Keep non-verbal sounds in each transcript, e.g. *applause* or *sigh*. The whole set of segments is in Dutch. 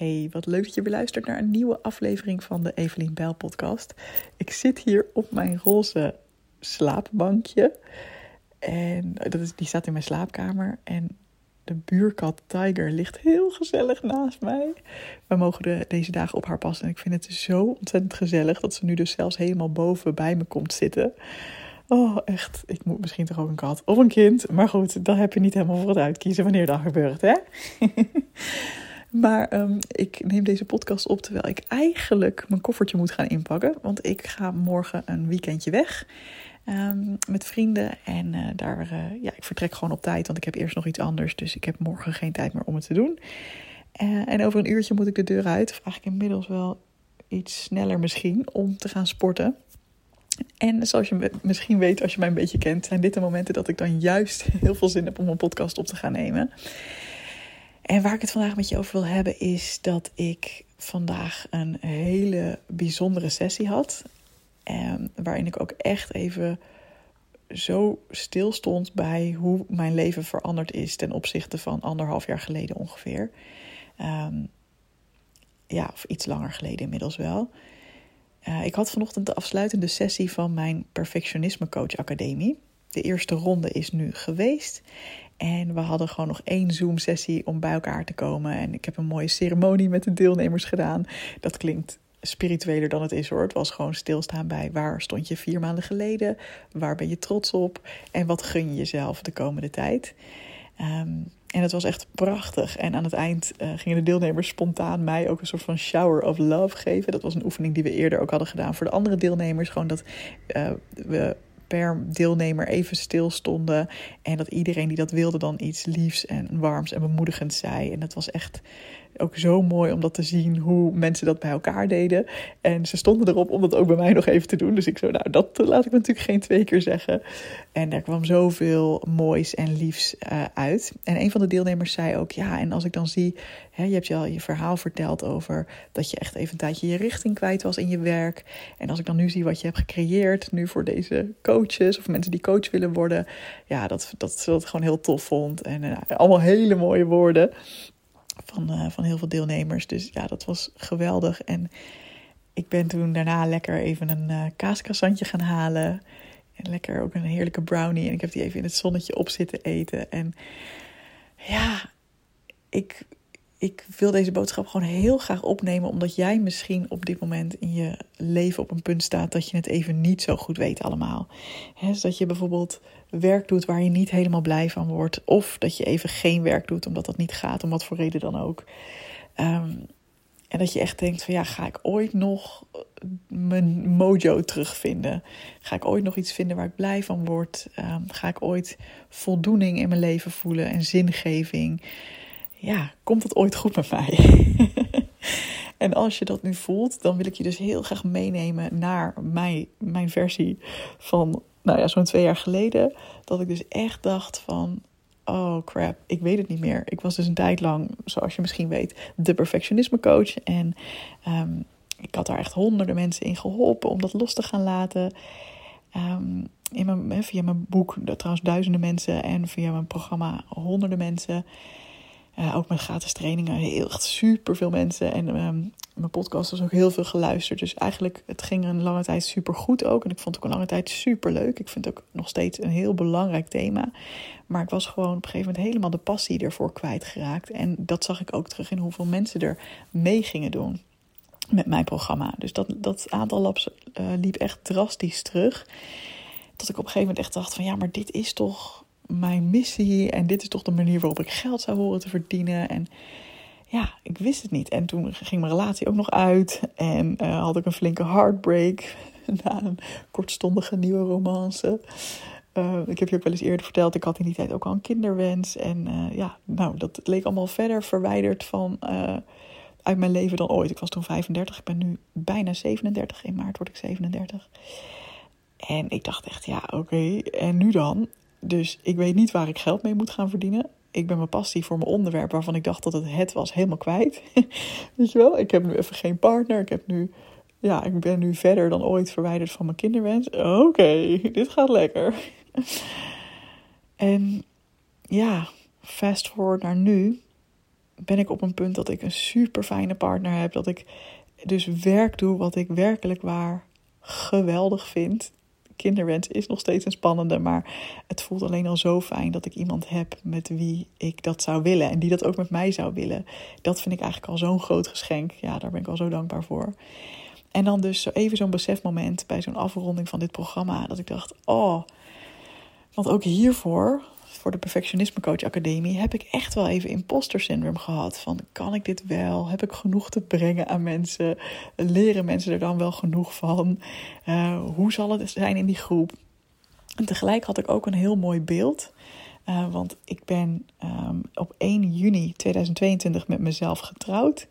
Hey, wat leuk dat je beluistert naar een nieuwe aflevering van de Evelien Bijl podcast. Ik zit hier op mijn roze slaapbankje. En dat is, die staat in mijn slaapkamer. En de buurkat Tiger ligt heel gezellig naast mij. We mogen de, deze dagen op haar passen. En ik vind het zo ontzettend gezellig dat ze nu dus zelfs helemaal boven bij me komt zitten. Oh, echt. Ik moet misschien toch ook een kat of een kind. Maar goed, dan heb je niet helemaal voor het uitkiezen wanneer dat gebeurt, hè? *laughs* maar um, ik neem deze podcast op terwijl ik eigenlijk mijn koffertje moet gaan inpakken. Want ik ga morgen een weekendje weg. Um, met vrienden. En uh, daar, uh, ja, ik vertrek gewoon op tijd, want ik heb eerst nog iets anders. Dus ik heb morgen geen tijd meer om het te doen. Uh, en over een uurtje moet ik de deur uit. Of eigenlijk inmiddels wel iets sneller misschien, om te gaan sporten. En zoals je misschien weet, als je mij een beetje kent, zijn dit de momenten dat ik dan juist *laughs* heel veel zin heb om een podcast op te gaan nemen. En waar ik het vandaag met je over wil hebben, is dat ik vandaag een hele bijzondere sessie had. En waarin ik ook echt even zo stil stond bij hoe mijn leven veranderd is ten opzichte van anderhalf jaar geleden ongeveer. Um, ja, of iets langer geleden inmiddels wel. Uh, ik had vanochtend de afsluitende sessie van mijn Perfectionisme Coach Academie. De eerste ronde is nu geweest. En we hadden gewoon nog één Zoom-sessie om bij elkaar te komen. En ik heb een mooie ceremonie met de deelnemers gedaan. Dat klinkt spiritueler dan het is hoor. Het was gewoon stilstaan bij waar stond je vier maanden geleden? Waar ben je trots op? En wat gun je jezelf de komende tijd? Um, en het was echt prachtig. En aan het eind uh, gingen de deelnemers spontaan mij ook een soort van shower of love geven. Dat was een oefening die we eerder ook hadden gedaan voor de andere deelnemers. Gewoon dat uh, we per deelnemer even stil stonden. En dat iedereen die dat wilde dan iets liefs en warms en bemoedigends zei. En dat was echt ook zo mooi om dat te zien hoe mensen dat bij elkaar deden. En ze stonden erop om dat ook bij mij nog even te doen. Dus ik zo, nou, dat laat ik natuurlijk geen twee keer zeggen. En er kwam zoveel moois en liefs uh, uit. En een van de deelnemers zei ook, ja, en als ik dan zie, hè, je hebt je al je verhaal verteld over dat je echt even een tijdje je richting kwijt was in je werk. En als ik dan nu zie wat je hebt gecreëerd, nu voor deze coaches of mensen die coach willen worden, ja, dat, dat ze dat gewoon heel tof vond. En uh, allemaal hele mooie woorden van, uh, van heel veel deelnemers. Dus ja, dat was geweldig. En ik ben toen daarna lekker even een uh, kaaskrassantje gaan halen. En lekker ook een heerlijke brownie. En ik heb die even in het zonnetje op zitten eten. En ja, ik, ik wil deze boodschap gewoon heel graag opnemen. Omdat jij misschien op dit moment in je leven op een punt staat dat je het even niet zo goed weet allemaal. Dus dat je bijvoorbeeld werk doet waar je niet helemaal blij van wordt. Of dat je even geen werk doet omdat dat niet gaat, om wat voor reden dan ook. Um, en dat je echt denkt van ja, ga ik ooit nog mijn mojo terugvinden? Ga ik ooit nog iets vinden waar ik blij van word? Um, ga ik ooit voldoening in mijn leven voelen en zingeving? Ja, komt het ooit goed met mij? *laughs* en als je dat nu voelt, dan wil ik je dus heel graag meenemen naar mijn, versie van nou ja, zo'n twee jaar geleden, dat ik dus echt dacht van, oh crap, ik weet het niet meer. Ik was dus een tijd lang, zoals je misschien weet, de perfectionisme coach. En um, ik had daar echt honderden mensen in geholpen om dat los te gaan laten. Um, in mijn, via mijn boek, trouwens duizenden mensen, en via mijn programma honderden mensen. Uh, ook met gratis trainingen, heel echt super veel mensen. En um, mijn podcast was ook heel veel geluisterd. Dus eigenlijk, het ging een lange tijd super goed ook. En ik vond het ook een lange tijd super leuk. Ik vind het ook nog steeds een heel belangrijk thema. Maar ik was gewoon op een gegeven moment helemaal de passie ervoor kwijtgeraakt. En dat zag ik ook terug in hoeveel mensen er mee gingen doen met mijn programma. Dus dat, dat aantal labs uh, liep echt drastisch terug. Dat ik op een gegeven moment echt dacht van ja, maar dit is toch mijn missie. En dit is toch de manier waarop ik geld zou horen te verdienen. En ja, ik wist het niet. En toen ging mijn relatie ook nog uit. En uh, had ik een flinke heartbreak *laughs* na een kortstondige nieuwe romance. Uh, ik heb je ook wel eens eerder verteld, ik had in die tijd ook al een kinderwens. En uh, ja, nou, dat leek allemaal verder verwijderd van uit mijn leven dan ooit. Ik was toen 35, ik ben nu bijna 37. In maart word ik 37. En ik dacht echt, ja, oké, en nu dan? Dus ik weet niet waar ik geld mee moet gaan verdienen. Ik ben mijn passie voor mijn onderwerp, waarvan ik dacht dat het het was, helemaal kwijt. *laughs* weet je wel, ik heb nu even geen partner. Ik heb nu, ja, ik ben nu verder dan ooit verwijderd van mijn kinderwens. Oké, *laughs* dit gaat lekker. *laughs* en ja, fast forward naar nu ben ik op een punt dat ik een super fijne partner heb. Dat ik dus werk doe wat ik werkelijk waar geweldig vind. Kinderwens is nog steeds een spannende, maar het voelt alleen al zo fijn dat ik iemand heb met wie ik dat zou willen en die dat ook met mij zou willen. Dat vind ik eigenlijk al zo'n groot geschenk. Ja, daar ben ik al zo dankbaar voor. En dan dus even zo'n besefmoment bij zo'n afronding van dit programma. Dat ik dacht, oh, want ook hiervoor, voor de Perfectionisme Coach Academie, heb ik echt wel even imposter syndrome gehad. Van, kan ik dit wel? Heb ik genoeg te brengen aan mensen? Leren mensen er dan wel genoeg van? Uh, hoe zal het zijn in die groep? En tegelijk had ik ook een heel mooi beeld. Uh, want ik ben um, op 1 juni 2022 met mezelf getrouwd.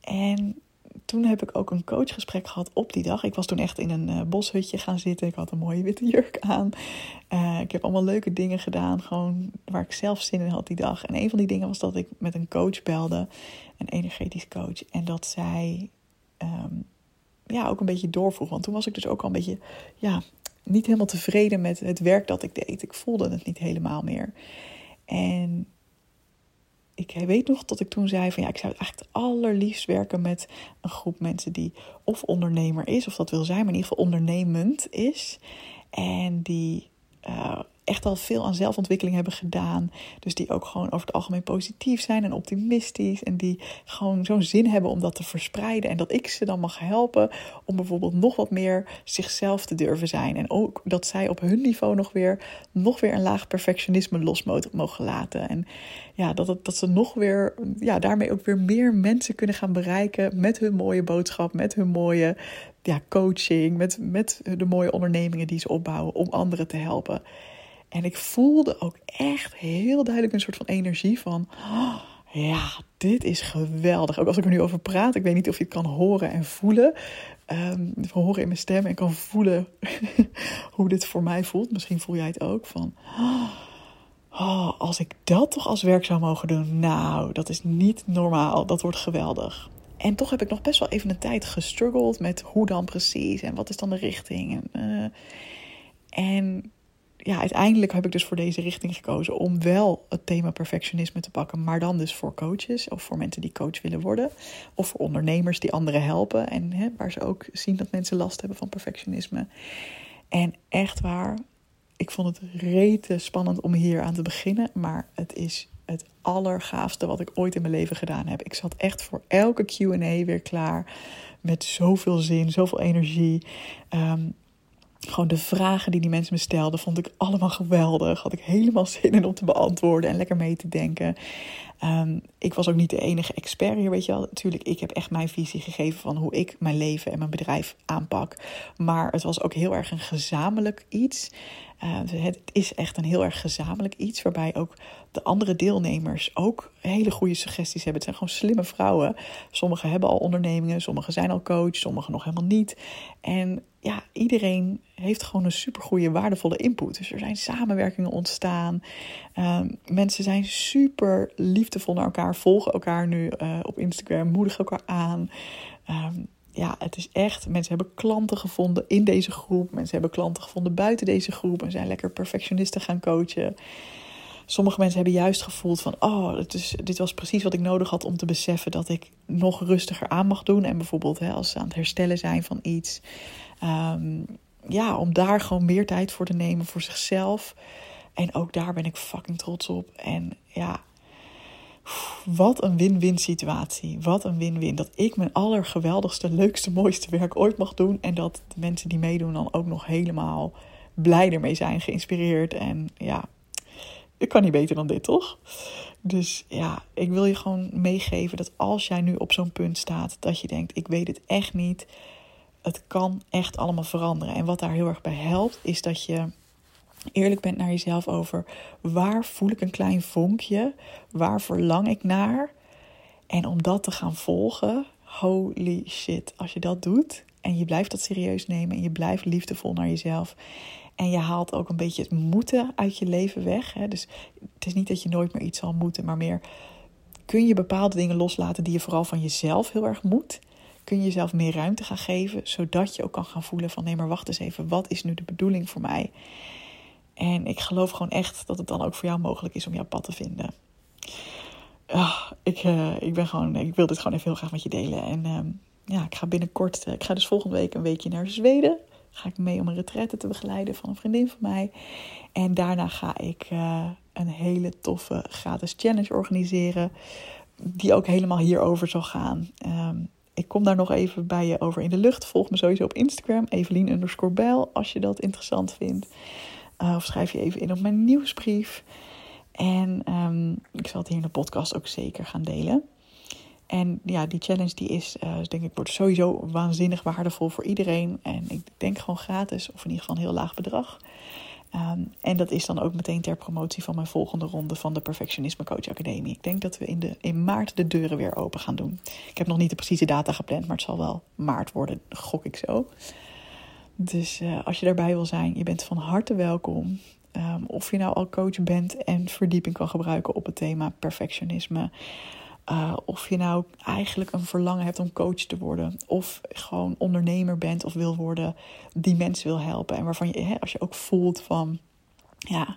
En toen heb ik ook een coachgesprek gehad op die dag. Ik was toen echt in een uh, boshutje gaan zitten. Ik had een mooie witte jurk aan. Uh, ik heb allemaal leuke dingen gedaan, gewoon waar ik zelf zin in had die dag. En een van die dingen was dat ik met een coach belde, een energetisch coach. En dat zij um, ja, ook een beetje doorvroeg. Want toen was ik dus ook al een beetje ja, niet helemaal tevreden met het werk dat ik deed. Ik voelde het niet helemaal meer. En ik weet nog dat ik toen zei van ja, ik zou het eigenlijk het allerliefst werken met een groep mensen die of ondernemer is, of dat wil zijn, maar in ieder geval ondernemend is. En die uh, echt al veel aan zelfontwikkeling hebben gedaan. Dus die ook gewoon over het algemeen positief zijn en optimistisch. En die gewoon zo'n zin hebben om dat te verspreiden. En dat ik ze dan mag helpen om bijvoorbeeld nog wat meer zichzelf te durven zijn. En ook dat zij op hun niveau nog weer, nog weer een laag perfectionisme los mogen laten. En ja, dat, dat ze nog weer, ja, daarmee ook weer meer mensen kunnen gaan bereiken met hun mooie boodschap, met hun mooie ja, coaching, met, met de mooie ondernemingen die ze opbouwen om anderen te helpen. En ik voelde ook echt heel duidelijk een soort van energie van. Oh, ja, dit is geweldig. Ook als ik er nu over praat, ik weet niet of je het kan horen en voelen. Um, horen in mijn stem en kan voelen *laughs* hoe dit voor mij voelt. Misschien voel jij het ook van. Oh, als ik dat toch als werk zou mogen doen, nou, dat is niet normaal. Dat wordt geweldig. En toch heb ik nog best wel even een tijd gestruggeld met hoe dan precies en wat is dan de richting. En, uh, en ja, uiteindelijk heb ik dus voor deze richting gekozen om wel het thema perfectionisme te pakken, maar dan dus voor coaches of voor mensen die coach willen worden, of voor ondernemers die anderen helpen en hè, waar ze ook zien dat mensen last hebben van perfectionisme. En echt waar, ik vond het rete spannend om hier aan te beginnen, maar het is het allergaafste wat ik ooit in mijn leven gedaan heb. Ik zat echt voor elke QA weer klaar met zoveel zin, zoveel energie. Um, gewoon de vragen die die mensen me stelden, vond ik allemaal geweldig. Had ik helemaal zin in om te beantwoorden en lekker mee te denken. Um, ik was ook niet de enige expert hier, weet je wel. Natuurlijk, ik heb echt mijn visie gegeven van hoe ik mijn leven en mijn bedrijf aanpak. Maar het was ook heel erg een gezamenlijk iets. Uh, het is echt een heel erg gezamenlijk iets, waarbij ook de andere deelnemers ook hele goede suggesties hebben. Het zijn gewoon slimme vrouwen. Sommigen hebben al ondernemingen, sommigen zijn al coach, sommigen nog helemaal niet. En ja, iedereen heeft gewoon een supergoeie, waardevolle input. Dus er zijn samenwerkingen ontstaan. Um, mensen zijn super liefdevol naar elkaar, volgen elkaar nu uh, op Instagram, moedigen elkaar aan. Um, ja, het is echt. Mensen hebben klanten gevonden in deze groep. Mensen hebben klanten gevonden buiten deze groep. En zijn lekker perfectionisten gaan coachen. Sommige mensen hebben juist gevoeld van, oh, het is, dit was precies wat ik nodig had om te beseffen dat ik nog rustiger aan mag doen. En bijvoorbeeld hè, als ze aan het herstellen zijn van iets, um, ja, om daar gewoon meer tijd voor te nemen voor zichzelf. En ook daar ben ik fucking trots op. En ja, wat een win-win situatie. Wat een win-win. Dat ik mijn allergeweldigste, leukste, mooiste werk ooit mag doen. En dat de mensen die meedoen dan ook nog helemaal blij ermee zijn, geïnspireerd. En ja, ik kan niet beter dan dit, toch? Dus ja, ik wil je gewoon meegeven dat als jij nu op zo'n punt staat dat je denkt: ik weet het echt niet. Het kan echt allemaal veranderen. En wat daar heel erg bij helpt, is dat je eerlijk bent naar jezelf over waar voel ik een klein vonkje, waar verlang ik naar. En om dat te gaan volgen, holy shit, als je dat doet en je blijft dat serieus nemen en je blijft liefdevol naar jezelf en je haalt ook een beetje het moeten uit je leven weg. Hè? Dus het is niet dat je nooit meer iets zal moeten, maar meer kun je bepaalde dingen loslaten die je vooral van jezelf heel erg moet. Kun je jezelf meer ruimte gaan geven, zodat je ook kan gaan voelen van nee, maar wacht eens even, wat is nu de bedoeling voor mij? En ik geloof gewoon echt dat het dan ook voor jou mogelijk is om jouw pad te vinden. ah, ik, uh, ik ben gewoon, ik wil dit gewoon even heel graag met je delen. En uh, ja, ik ga binnenkort, ik ga dus volgende week een weekje naar Zweden. Ga ik mee om een retraite te begeleiden van een vriendin van mij. En daarna ga ik uh, een hele toffe gratis challenge organiseren. Die ook helemaal hierover zal gaan. Um, ik kom daar nog even bij je over in de lucht. Volg me sowieso op Instagram, Evelien underscore als je dat interessant vindt. Uh, of schrijf je even in op mijn nieuwsbrief. En um, ik zal het hier in de podcast ook zeker gaan delen. En ja, die challenge die is, uh, denk ik, wordt sowieso waanzinnig waardevol voor iedereen. En ik denk gewoon gratis, of in ieder geval een heel laag bedrag. Um, en dat is dan ook meteen ter promotie van mijn volgende ronde van de Perfectionisme Coach Academie. Ik denk dat we in, de, in maart de deuren weer open gaan doen. Ik heb nog niet de precieze data gepland, maar het zal wel maart worden, gok ik zo. Dus uh, als je daarbij wil zijn, je bent van harte welkom. Um, of je nou al coach bent en verdieping kan gebruiken op het thema perfectionisme. Uh, of je nou eigenlijk een verlangen hebt om coach te worden. Of gewoon ondernemer bent of wil worden die mensen wil helpen. En waarvan je, hè, als je ook voelt van, ja,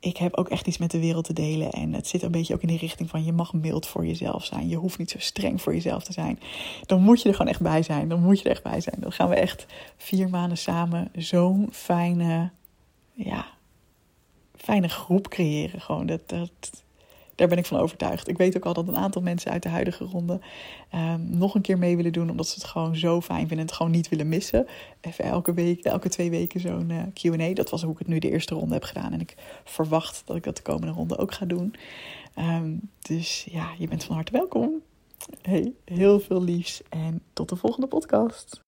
ik heb ook echt iets met de wereld te delen. En het zit een beetje ook in die richting van je mag mild voor jezelf zijn. Je hoeft niet zo streng voor jezelf te zijn. Dan moet je er gewoon echt bij zijn. Dan moet je er echt bij zijn. Dan gaan we echt vier maanden samen zo'n fijne, ja, fijne groep creëren. Gewoon dat, dat, daar ben ik van overtuigd. Ik weet ook al dat een aantal mensen uit de huidige ronde um, nog een keer mee willen doen. Omdat ze het gewoon zo fijn vinden en het gewoon niet willen missen. Even elke week, elke twee weken zo'n uh, QA. Dat was hoe ik het nu de eerste ronde heb gedaan. En ik verwacht dat ik dat de komende ronde ook ga doen. Um, dus ja, je bent van harte welkom. Hey, heel veel liefs en tot de volgende podcast.